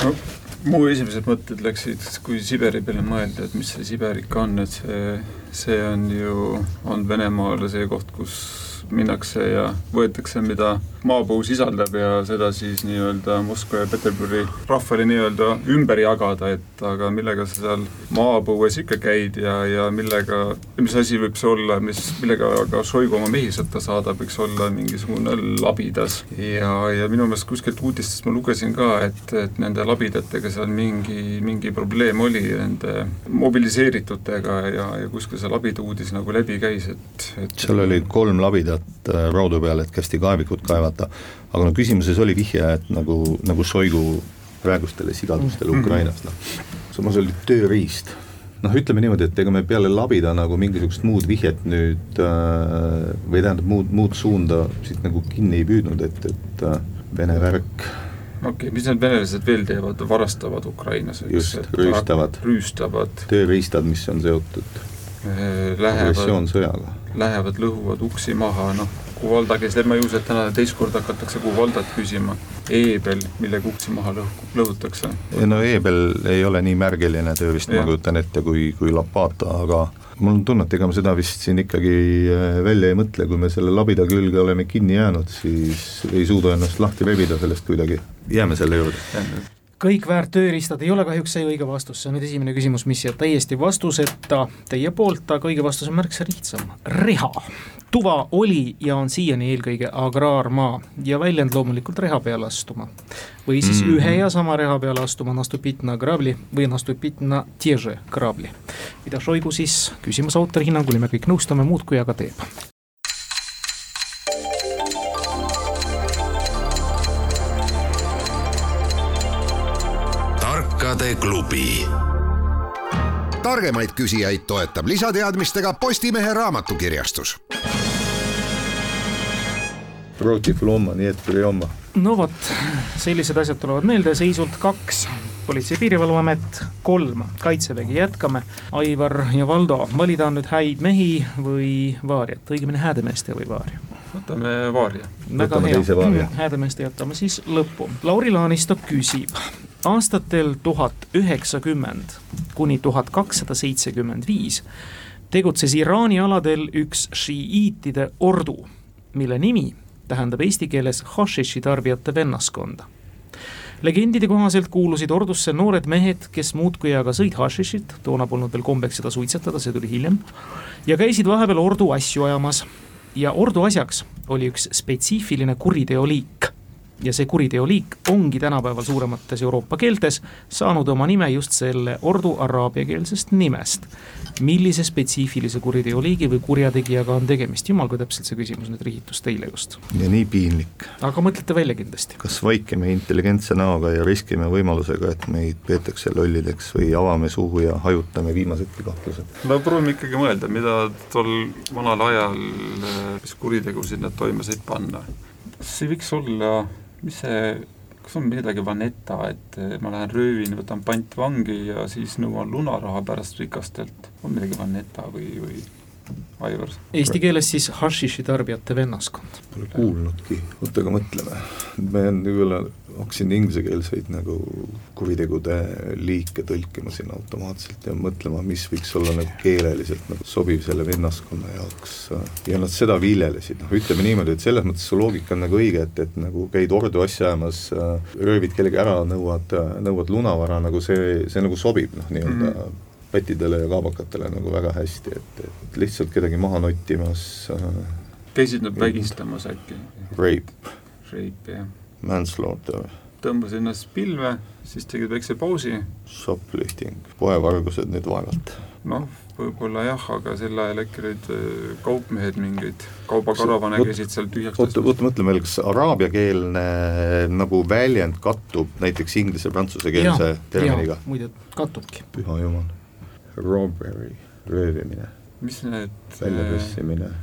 no mu esimesed mõtted läksid, kui Siberi peale mõelda, et mis see Siber ikka on, et see, see on ju, on Venemaale see koht, kus minnakse ja võetakse, mida maapõu sisaldab ja seda siis nii-öelda Moskva ja Peterburi rahvale nii-öelda ümber jagada, et aga millega sa seal maapõues ikka käid ja, ja millega, mis asi võib see olla, mis, millega ka Šoigu oma mehi sõtta saadab, võiks olla mingisugune labidas. ja, ja minu meelest kuskilt uudistest ma lugesin ka, et, et nende labidatega seal mingi, mingi probleem oli nende mobiliseeritutega ja, ja kuskil see labida uudis nagu läbi käis, et, et seal oli kolm labidat äh, raudu peal, et kästi kaevikut kaevata, aga no küsimuses oli vihje, et nagu, nagu Šoigu praegustele sigadustele mm -hmm. Ukrainas, noh. samas oli tööriist. noh, ütleme niimoodi, et ega me peale labida nagu mingisugust muud vihjet nüüd äh, või tähendab, muud, muud suunda siit nagu kinni ei püüdnud, et, et äh, Vene värk okei okay,, mis need venelased veel teevad, varastavad Ukrainas? just, rüüstavad. rüüstavad. tööriistad, mis on seotud agressioonisõjaga. Lähevad, lõhuvad uksi maha, noh, Kuvalda, kes et täna teist korda hakatakse Kuvaldat küsima. Eebel, millega uksi maha lõhu-, lõhutakse. no Eebel ei ole nii märgiline tööriist, ma kujutan ette, kui, kui Lapata, aga mul on tunne, et ega me seda vist siin ikkagi äh, välja ei mõtle, kui me selle labida külge oleme kinni jäänud, siis ei suuda ennast lahti rebida sellest kuidagi, jääme selle juurde kõik väärt tööriistad ei ole kahjuks see õige vastus, see on nüüd esimene küsimus, mis jääb täiesti vastuseta teie poolt, aga õige vastus on märksa lihtsam, reha. tuva oli ja on siiani eelkõige agraarmaa ja väljend loomulikult reha peale astuma. või siis mm -hmm. ühe ja sama reha peale astuma nastupitna grabli või nastupitna tježe grabli. mida Šoigu siis küsimuse autori hinnangul, me kõik nõustume, muudkui aga teeb. Klubi. targemaid küsijaid toetab lisateadmistega Postimehe raamatukirjastus. Protifloma, nii et prioma. no vot, sellised asjad tulevad meelde, seisult kaks politsei- ja piirivalveamet, kolm kaitsevägi, jätkame. Aivar ja Valdo, valida on nüüd häid mehi või vaariat, õigemini häädemeeste või vaaria? võtame vaaria. väga hea, häädemeeste jätame siis lõppu. Lauri Laanisto küsib, aastatel tuhat üheksakümmend kuni tuhat kakssada seitsekümmend viis tegutses Iraani aladel üks šiiitide ordu, mille nimi tähendab eesti keeles hašiši tarbijate vennaskonda legendide kohaselt kuulusid ordusse noored mehed, kes muudkui aga sõid hašišit, toona polnud veel kombeks seda suitsetada, see tuli hiljem, ja käisid vahepeal ordu asju ajamas. ja ordu asjaks oli üks spetsiifiline kuriteoliik ja see kuriteoliik ongi tänapäeval suuremates Euroopa keeltes saanud oma nime just selle ordu araabiakeelsest nimest. millise spetsiifilise kuriteoliigi või kurjategijaga on tegemist, jumal, kui täpselt see küsimus nüüd rihitus teile just. ja nii piinlik. aga mõtlete välja kindlasti. kas vaikime intelligentse näoga ja riskime võimalusega, et meid peetakse lollideks või avame suu ja hajutame viimasedki kahtlused? no proovime ikkagi mõelda, mida tol vanal ajal, mis kuritegusid nad toime said panna. see võiks olla mis see, kas on midagi Vanetta, et ma lähen röövin, võtan pantvangi ja siis nõuan lunaraha pärast rikastelt, on midagi Vanetta või, või Aivar? Eesti keeles siis hašiši tarbijate vennaskond. Pole kuulnudki, oota aga mõtleme, me võib-olla hakkasin inglisekeelseid nagu kuritegude liike tõlkima siin automaatselt ja mõtlema, mis võiks olla nagu keeleliselt nagu sobiv selle vennaskonna jaoks. Ja nad seda viljelesid, noh ütleme niimoodi, et selles mõttes su loogika on nagu õige, et, et nagu käid ordu asja ajamas, röövid kellegi ära, nõuad, nõuad lunavara, nagu see, see nagu sobib noh, nii-öelda mm -hmm pättidele ja kaabakatele nagu väga hästi, et, et lihtsalt kedagi maha nottimas äh, käisid nad vägistamas äkki? Rape. Rape, jah. Manslaughter. tõmbasid ennast pilve, siis tegid väikse pausi. Shoplifting, poevargused nüüd vaevalt. noh, võib-olla jah, aga sel ajal äkki olid äh, kaupmehed mingeid kaubakaravane käisid seal tühjaks oota, oota, mõtleme veel, kas araabiakeelne nagu väljend kattub näiteks inglise-prantsusekeelse terminiga? muide, kattubki. püha jumal robbery, röövimine. mis need väljapressimine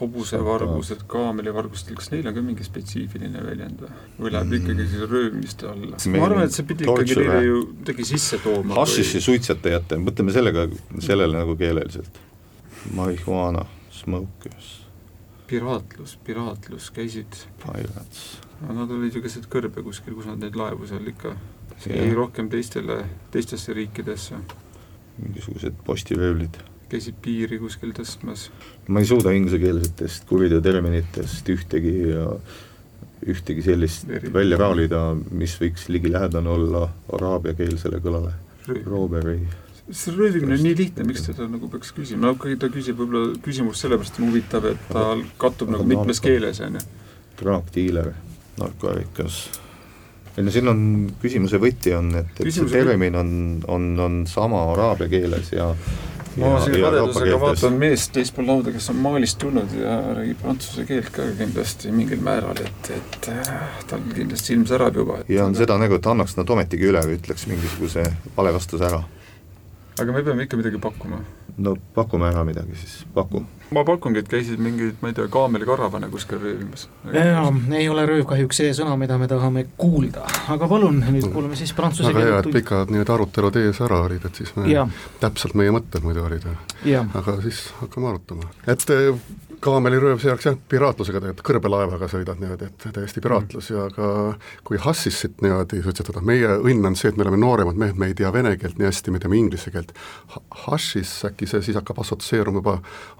hobusevargused, kaamelivargustel, kas neil on ka mingi spetsiifiline väljend või? või läheb mm. ikkagi siis röövimiste alla? ma arvan, et see pidi ikkagi neile ju midagi sisse tooma. hašiši suitsetajate, mõtleme sellega, sellele nagu keeleliselt. marihuana, smokers. piraatlus, piraatlus, käisid. Pirates. no nad olid ju keset kõrbe kuskil, kus nad neid laevu seal ikka, ei rohkem teistele, teistesse riikidesse mingisugused postivöövlid. käisid piiri kuskil tõstmas? ma ei suuda inglisekeelsetest kuriteoterminitest ühtegi ja ühtegi sellist Eri. välja raalida, mis võiks ligilähedane olla araabiakeelsele kõlale. Robbery. see röövimine on nii lihtne, miks teda nagu peaks küsima, no kui ta küsib võib-olla küsimust sellepärast on huvitav, et ta kattub nagu mitmes keeles, on ju. Drug dealer, narkoarikas ei no siin on, küsimuse võti on, et, et küsimuse see termin on, on, on sama araabia keeles ja ma siin kadedusega vaatan meest teispool lauda, kes on Malist tulnud ja räägib prantsuse keelt ka kindlasti mingil määral, et, et äh, tal kindlasti silm särab juba. ja on seda nägu, et annaks nad ometigi üle või ütleks mingisuguse vale vastuse ära. aga me peame ikka midagi pakkuma. no pakume ära midagi siis, paku ma pakungi, et käisid mingeid, ma ei tea, kaamelikarvane kuskil röövimas. jaa, ei ole rööv kahjuks see sõna, mida me tahame kuulda, aga palun, nüüd kuulame siis prantsuse väga hea, et pikad need arutelud ees ära olid, et siis me, täpselt meie mõtted muidu olid. aga siis hakkame arutama, et kaamelirööv, see oleks jah, piraatlusega tegelikult, kõrbelaevaga sõidad niimoodi, et täiesti piraatlus mm. ja ka kui hassissit niimoodi suitsetada, meie õnn on see, et me oleme nooremad mehed, me ei tea vene keelt nii hästi, me teame inglise keelt. Hassis äkki see siis hakkab assotsieeruma juba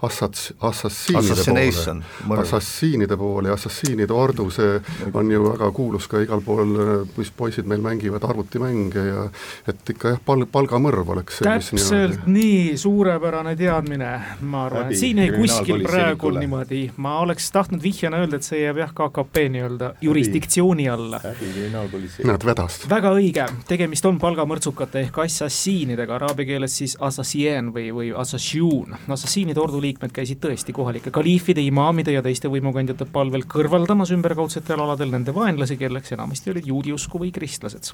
assats-, assassiinide poole, assassiinide poole ja assassiinide ordu, see on ju väga kuulus ka igal pool, kus poisid meil mängivad arvutimänge ja et ikka jah, pal-, palgamõrv oleks see, täpselt nii, suurepärane teadmine, ma arvan, et siin ei kuskil praegu puhul niimoodi, ma oleks tahtnud vihjena öelda, et see jääb jah, KKP nii-öelda jurisdiktsiooni alla. näed, vedas. väga õige, tegemist on palgamõrtsukate ehk assassiinidega, araabia keeles siis assassien või, või assassiun. assassiinide ordu liikmed käisid tõesti kohalike kaliifide, imaamide ja teiste võimukandjate palvel kõrvaldamas ümberkaudsetel aladel nende vaenlasi, kelleks enamasti olid juudi usku või kristlased.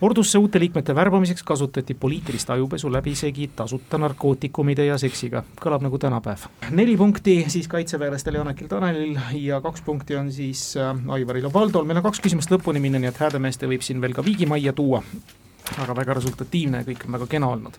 ordusse uute liikmete värbamiseks kasutati poliitilist ajupesu läbisegi tasuta narkootikumide ja seksiga, kõlab nagu tänapäev. neli punkti siis siis kaitseväelastel Janekil Tanelil ja kaks punkti on siis äh, Aivaril ja Valdol, meil on kaks küsimust lõpuni minna, nii et häädemeeste võib siin veel ka viigimajja tuua aga väga resultatiivne ja kõik on väga kena olnud.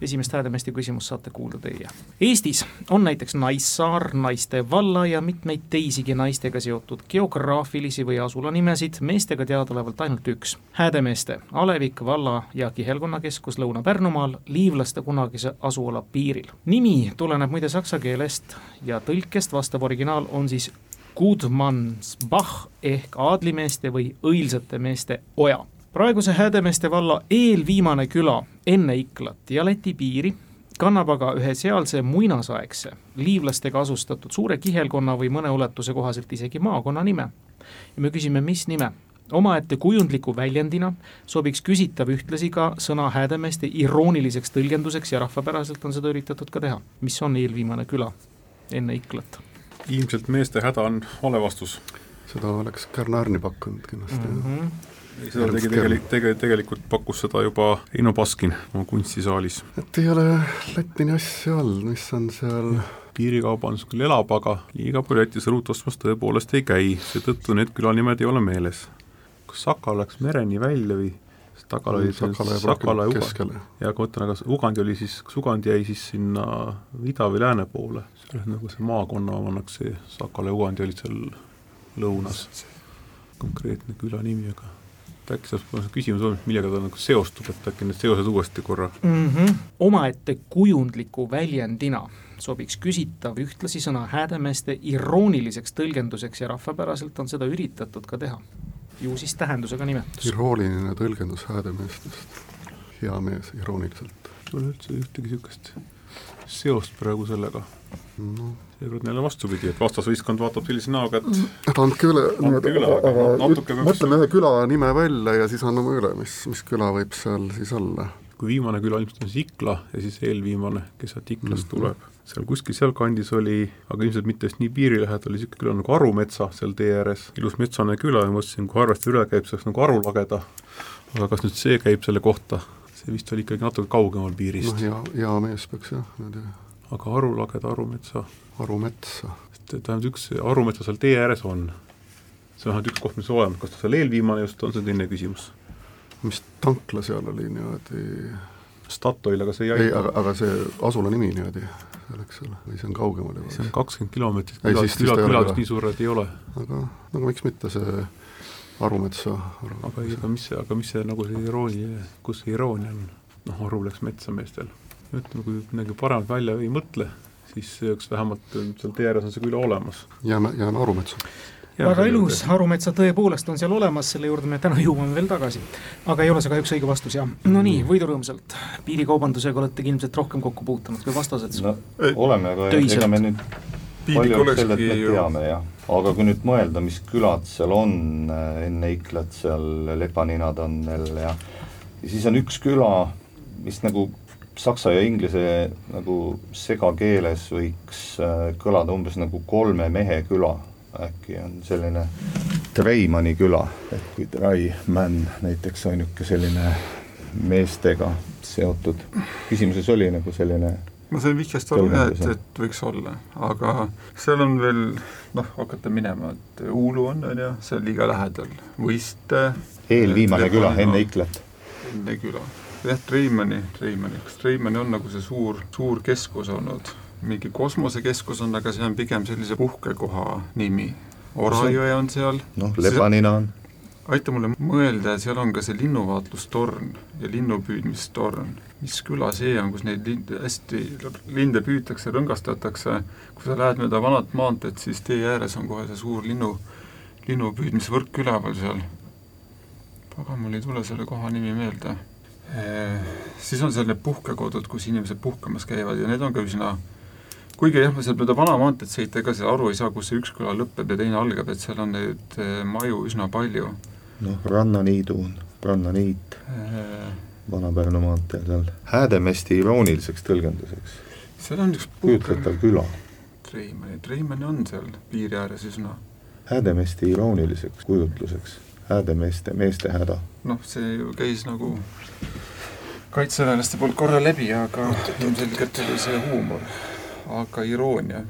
esimest häädemeeste küsimust saate kuulda teie. Eestis on näiteks Naissaar, Naiste valla ja mitmeid teisigi naistega seotud geograafilisi või asulanimesid, meestega teadaolevalt ainult üks. Häädemeeste, Alevik valla ja kihelkonnakeskus Lõuna-Pärnumaal, liivlaste kunagise asuala piiril. nimi tuleneb muide saksa keelest ja tõlkest vastav originaal on siis Gudmansbach ehk aadlimeeste või õilsate meeste oja. Praeguse Häädemeeste valla eelviimane küla enne Iklat ja Läti piiri kannab aga ühe sealse muinasaegse, liivlastega asustatud suure kihelkonna või mõne ulatuse kohaselt isegi maakonna nime. ja me küsime, mis nime? omaette kujundliku väljendina sobiks küsitav ühtlasi ka sõna Häädemeeste irooniliseks tõlgenduseks ja rahvapäraselt on seda üritatud ka teha. mis on eelviimane küla enne Iklat? ilmselt meeste häda on vale vastus. seda oleks Kärn-Arni pakkunud kindlasti mm. -hmm seda tegi tegelikult, tege-, tegelikult pakkus seda juba Eino Baskin oma kunstisaalis. et ei ole Lätini asja all, mis on seal. Piirikaubandus küll elab, aga liiga palju Lätis õlut ostmas tõepoolest ei käi, seetõttu need külanimed ei ole meeles. Kas Sakala läks mereni välja või? Sakala oli Sakala, Sakala ja Ugandi. ja kui ma mõtlen, kas Ugandi oli siis, kas Ugandi jäi siis sinna ida või lääne poole, see oli nagu see maakonna omannaks, see Sakala ja Ugandi olid seal lõunas, konkreetne küla nimi, aga äkki saab küsimus olnud, millega ta nagu seostub, et äkki need seosed uuesti korra mm. -hmm. omaette kujundliku väljendina sobiks küsitav ühtlasi sõna häädemeeste irooniliseks tõlgenduseks ja rahvapäraselt on seda üritatud ka teha ju siis tähendusega nimetus. irooniline tõlgendus häädemeestest, hea mees, irooniliselt. ei ole üldse ühtegi niisugust seost praegu sellega no.. seekord neile vastupidi, et vastasvõistkond vaatab sellise näoga, et et andke üle, aga mõtleme ühe küla nime välja ja siis anname üle, mis, mis küla võib seal siis olla. kui viimane küla ilmselt on siis Ikla ja siis eelviimane, kes sealt Iklast mm -hmm. tuleb seal kuskil sealkandis oli, aga ilmselt mitte just nii piiri lähedal, oli niisugune küla nagu Arumetsa seal tee ääres, ilus metsane küla ja mõtlesin, kui arvestada üle käib, oleks nagu Aru lageda. aga kas nüüd see käib selle kohta, see vist oli ikkagi natuke kaugemal piirist. noh, hea, hea mees peaks jah, niimoodi. aga Aru lageda, Arumetsa? Arumetsa. et tähendab, üks Arumetsa seal tee ääres on. see on vähemalt üks koht, mis on olemas, kas ta seal eelviimane just on, see on teine küsimus. mis tankla seal oli niimoodi? Statoil, aga see ei aita. ei, aga, aga see asula nimi niimoodi seal, eks ole, või see on kaugemal juba? see on kakskümmend kilomeetrit, külad, külad, külad nii suured ei ole. aga, aga miks mitte see Arumetsa aga ei, aga mis see, aga mis see nagu see iroonia, kus see iroonia on? noh, Aru läks metsa meestel. ütleme, kui midagi paremat välja ei mõtle, siis üks vähemalt seal tee ääres on see küll olemas. jääme, jääme Arumetsa väga ilus, Arumetsa tõepoolest on seal olemas, selle juurde me täna jõuame veel tagasi. aga ei ole see kahjuks õige vastus, jah. no nii, võidurõõmsalt, piirikaubandusega oletegi ilmselt rohkem kokku puutunud kui vastased no,. oleme, aga ega me nüüd me teame jah, aga kui nüüd mõelda, mis külad seal on äh, enne Iklat, seal Lepaninadonnel ja ja siis on üks küla, mis nagu saksa ja inglise nagu segakeeles võiks äh, kõlada umbes nagu kolme mehe küla. Äkki on selline Treimanni küla, et kui Treimann näiteks on niisugune selline meestega seotud, küsimuses oli nagu selline ma sain vihjest aru jah, et, et võiks olla, aga seal on veel noh, hakata minema, et Uulu on, on ju, see on liiga lähedal, Võiste eelviimane küla enne Iklat. enne küla, jah, Treimanni, Treimanni, kas Treimanni on nagu see suur, suur keskus olnud mingi kosmosekeskus on, aga see on pigem sellise puhkekoha nimi. Orajõe on seal. noh, Lepanina on. aita mulle mõelda, seal on ka see linnuvaatlustorn ja linnupüüdmistorn. Mis küla see on, kus neid lind, hästi linde püütakse, rõngastatakse, kui sa lähed mööda vanat maanteed, siis tee ääres on kohe see suur linnu, linnupüüdmisvõrk üleval seal. pagan, mul ei tule selle koha nimi meelde siis on seal need puhkekodud, kus inimesed puhkamas käivad ja need on ka üsna kuigi jah, sealt mööda vana maanteed sõita, ega seal aru ei saa, kus see üks küla lõpeb ja teine algab, et seal on neid maju üsna palju. noh, Rannaniidu Rannaniit. Vana-Pärnu maanteel seal, Häädemeesti irooniliseks tõlgenduseks. seal on üks kujutletav küla. Treimani, Treimani on seal piiri ääres üsna. Häädemeesti irooniliseks kujutluseks, häädemeeste, meeste häda. noh, see ju käis nagu kaitseväelaste poolt korra läbi, aga ilmselgelt oli see huumor aga iroonia,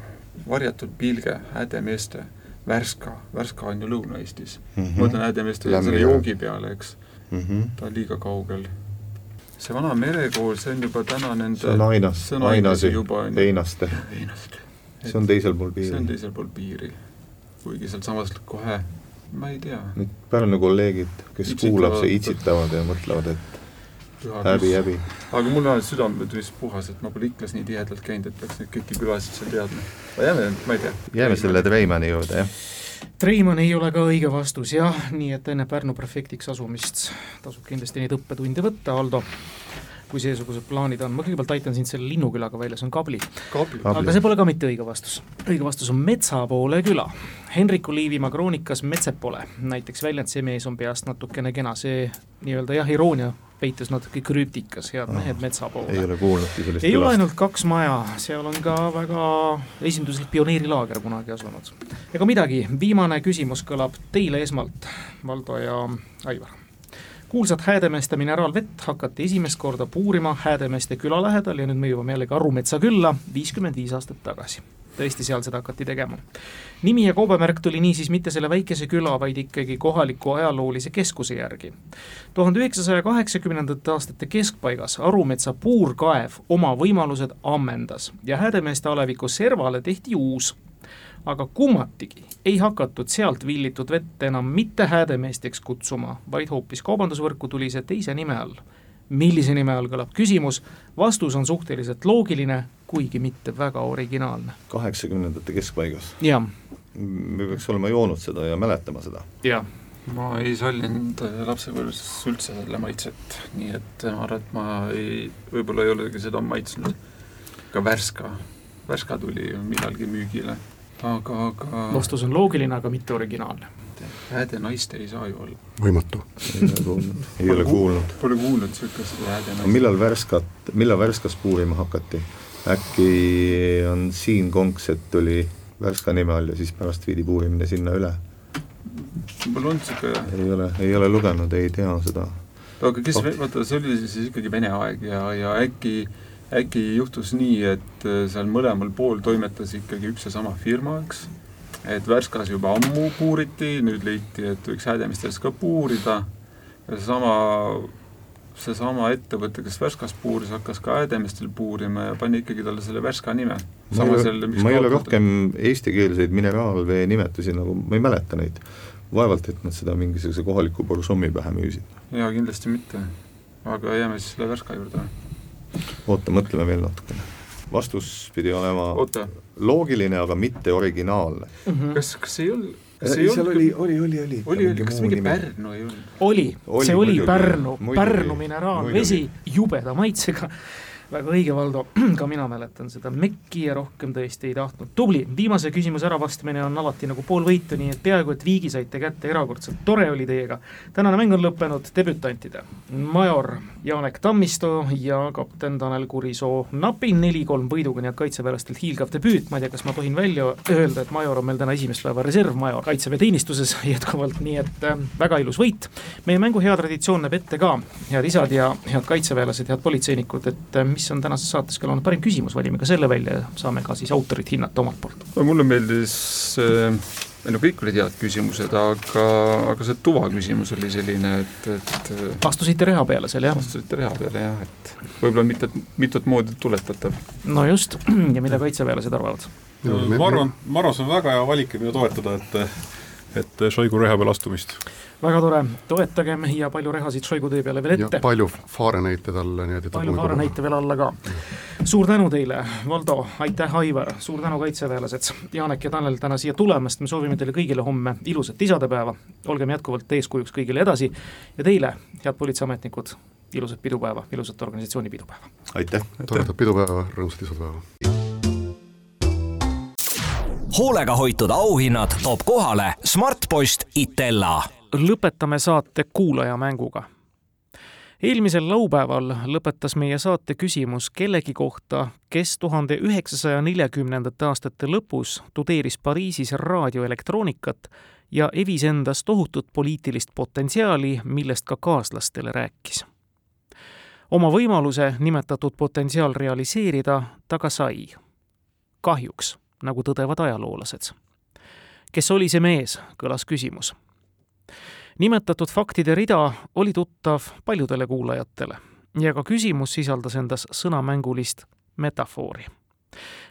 varjatud pilge hädemeeste, Värska, Värska on ju Lõuna-Eestis mm. -hmm. ma mõtlen hädemeeste selle joogi peale, eks mm. -hmm. ta on liiga kaugel. See vana merekool, see on juba täna nende see on Ainas, Ainasi, Einaste. Einaste. see on teisel pool piiri. see on teisel pool piiri. kuigi sealsamas kohe, ma ei tea. Need Pärnu kolleegid, kes itsitavad, kuulab, see itsitavad ja mõtlevad, et häbi, häbi. aga mul on südametunnistus puhas, et ma pole Iklas nii tihedalt käinud, et peaks neid kõiki külasid seal teadma. aga jääme, ma ei tea. jääme selle Treimanni juurde, jah Treimann ei ole ka õige vastus, jah, nii et enne Pärnu prefektiks asumist tasub kindlasti neid õppetunde võtta, Aldo, kui seesugused plaanid on. ma kõigepealt aitan sind selle linnukülaga välja, see on Kabli. aga see pole ka mitte õige vastus. õige vastus on Metsapoole küla. Henriku Liivimaa kroonikas Metsepole näiteks väljend See mees on peast natukene kena, see nii-öelda jah, iroonia peitus natuke krüptikas, head mehed metsa poole. ei ole kuulnudki sellist ei ole ainult kaks maja, seal on ka väga esinduslik pioneerilaager kunagi asunud. ega midagi, viimane küsimus kõlab teile esmalt, Valdo ja Aivar. Kuulsat Häädemeeste mineraalvett hakati esimest korda puurima Häädemeeste küla lähedal ja nüüd me jõuame jällegi Arumetsa külla viiskümmend viis aastat tagasi tõesti seal seda hakati tegema. nimi ja kaubamärk tuli niisiis mitte selle väikese küla, vaid ikkagi kohaliku ajaloolise keskuse järgi. tuhande üheksasaja kaheksakümnendate aastate keskpaigas Arumetsa puurkaev oma võimalused ammendas ja Häädemeeste aleviku servale tehti uus aga kummatigi ei hakatud sealt villitud vett enam mitte häädemeesteks kutsuma, vaid hoopis kaubandusvõrku tuli see teise nime all millise nime all kõlab küsimus, vastus on suhteliselt loogiline, kuigi mitte väga originaalne. kaheksakümnendate keskpaigas? jah. me peaks olema joonud seda ja mäletama seda. jah. ma ei sallinud lapsepõlves üldse selle maitset, nii et ma arvan, et ma ei, võib-olla ei olegi seda maitsnud. ka Värska, Värska tuli millalgi müügile, aga, aga vastus on loogiline, aga mitte originaalne hääde naist ei saa ju olla. võimatu. ei ole kuulnud. ei ole kuulnud. Pole kuulnud niisugust hääde naist. millal Värskat, millal Värskas puurima hakati? äkki on Siim Konkset tuli Värska nime all ja siis pärast viidi puurimine sinna üle? mul on niisugune ei ole, ei ole lugenud, ei tea seda. aga kes, vaata, see oli siis ikkagi Vene aeg ja, ja äkki äkki juhtus nii, et seal mõlemal pool toimetas ikkagi üks ja sama firma, eks et Värskas juba ammu puuriti, nüüd leiti, et võiks Häädemistes ka puurida ja seesama, seesama ettevõte, kes Värskas puuris, hakkas ka Häädemistel puurima ja pani ikkagi talle selle Värska nime. ma ei ole, ma ei ole rohkem eestikeelseid mineraalvee nimetusi nagu, ma ei mäleta neid. vaevalt, et nad seda mingisuguse kohaliku borsommi pähe müüsid. jaa, kindlasti mitte. aga jääme siis selle Värska juurde. Oota, mõtleme veel natukene vastus pidi olema Oota. loogiline, aga mitte originaalne mm. -hmm. kas, kas ei olnud kas ei seal oli, oli, oli, oli. oli, oli, kas mingi Pärnu ei olnud? oli, oli, see oli Pärnu, Pärnu mineraalvesi, jubeda maitsega väga õige, Valdo, [clears throat] ka mina mäletan seda mekki ja rohkem tõesti ei tahtnud. tubli, viimase küsimuse äravastamine on alati nagu pool võitu, nii et peaaegu et viigi saite kätte, erakordselt tore oli teiega. tänane mäng on lõppenud debütantide, major Janek Tammisto ja kapten Tanel Kurisoo. napi neli-kolm võiduga, nii et kaitseväelastelt hiilgav debüüt, ma ei tea, kas ma tohin välja öelda, et major on meil täna esimest päeva reservmajor kaitseväeteenistuses [laughs] jätkuvalt, nii et äh, väga ilus võit. meie mängu hea traditsioon näeb ette ka, head isad ja head kaitseväelased, head politseinikud, et äh, mis on tänases saates kõlanud parim küsimus, valime ka selle välja ja saame ka siis autorit hinnata omalt poolt. no mulle meeldis äh, no kõik olid head küsimused, aga, aga see tuvaküsimus oli selline, et, et vastusite reha peale seal, jah? vastusite reha peale, jah, et võib-olla mitut, mitut moodi tuletatav. no just, [clears throat] ja mida kaitseväelased arvavad? ma arvan, ma arvan, see on väga hea valik mida toetada, et et Šoigu reha peale astumist väga tore, toetagem ja palju rehasid Šoigu tee peale veel ette. palju Fahrenheite talle, nii et palju Fahrenheite veel alla ka. suur tänu teile, Valdo, aitäh, Aivar, suur tänu, kaitseväelased, Janek ja Tanel täna siia tulemast, me soovime teile kõigile homme ilusat isadepäeva, olgem jätkuvalt eeskujuks kõigile edasi ja teile, head politseiametnikud, ilusat pidupäeva, ilusat organisatsiooni pidupäeva! aitäh! toredat pidupäeva, rõõmsat isadepäeva! Hoolega hoitud auhinnad toob kohale Smartpost Itella. lõpetame saate kuulajamänguga. eelmisel laupäeval lõpetas meie saate küsimus kellegi kohta, kes tuhande üheksasaja neljakümnendate aastate lõpus tudeeris Pariisis raadioelektroonikat ja evis endas tohutut poliitilist potentsiaali, millest ka kaaslastele rääkis. oma võimaluse nimetatud potentsiaal realiseerida ta ka sai. kahjuks nagu tõdevad ajaloolased. kes oli see mees, kõlas küsimus. nimetatud faktide rida oli tuttav paljudele kuulajatele ja ka küsimus sisaldas endas sõnamängulist metafoori.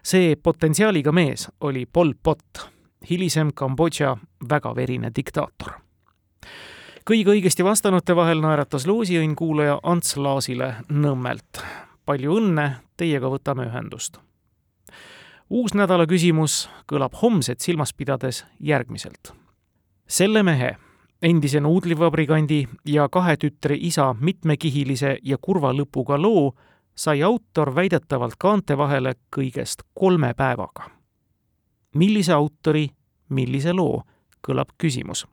see potentsiaaliga mees oli Pol Pot, hilisem Kambodža väga verine diktaator kõige õigesti vastanute vahel naeratas loosiõnn kuulaja Ants Laasile Nõmmelt. palju õnne, teiega võtame ühendust uus nädala küsimus kõlab homset silmas pidades järgmiselt. selle mehe, endise nuudlivabrikandi ja kahe tütre isa mitmekihilise ja kurva lõpuga loo sai autor väidetavalt kaante vahele kõigest kolme päevaga. millise autori, millise loo, kõlab küsimus.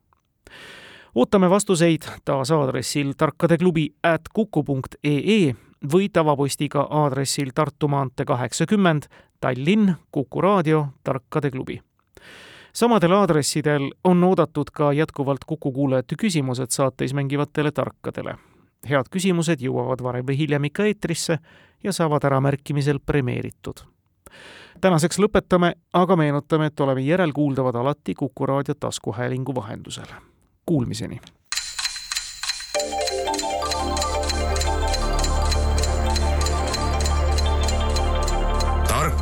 ootame vastuseid taas aadressil tarkadeklubi at kuku punkt ee või tavapostiga aadressil Tartu maantee kaheksakümmend, Tallinn, Kuku raadio, Tarkade klubi samadel aadressidel on oodatud ka jätkuvalt Kuku kuulajate küsimused saates mängivatele tarkadele. head küsimused jõuavad varem või hiljem ikka eetrisse ja saavad äramärkimisel premeeritud. tänaseks lõpetame, aga meenutame, et oleme järelkuuldavad alati Kuku raadio taskuhäälingu vahendusel. Kuulmiseni!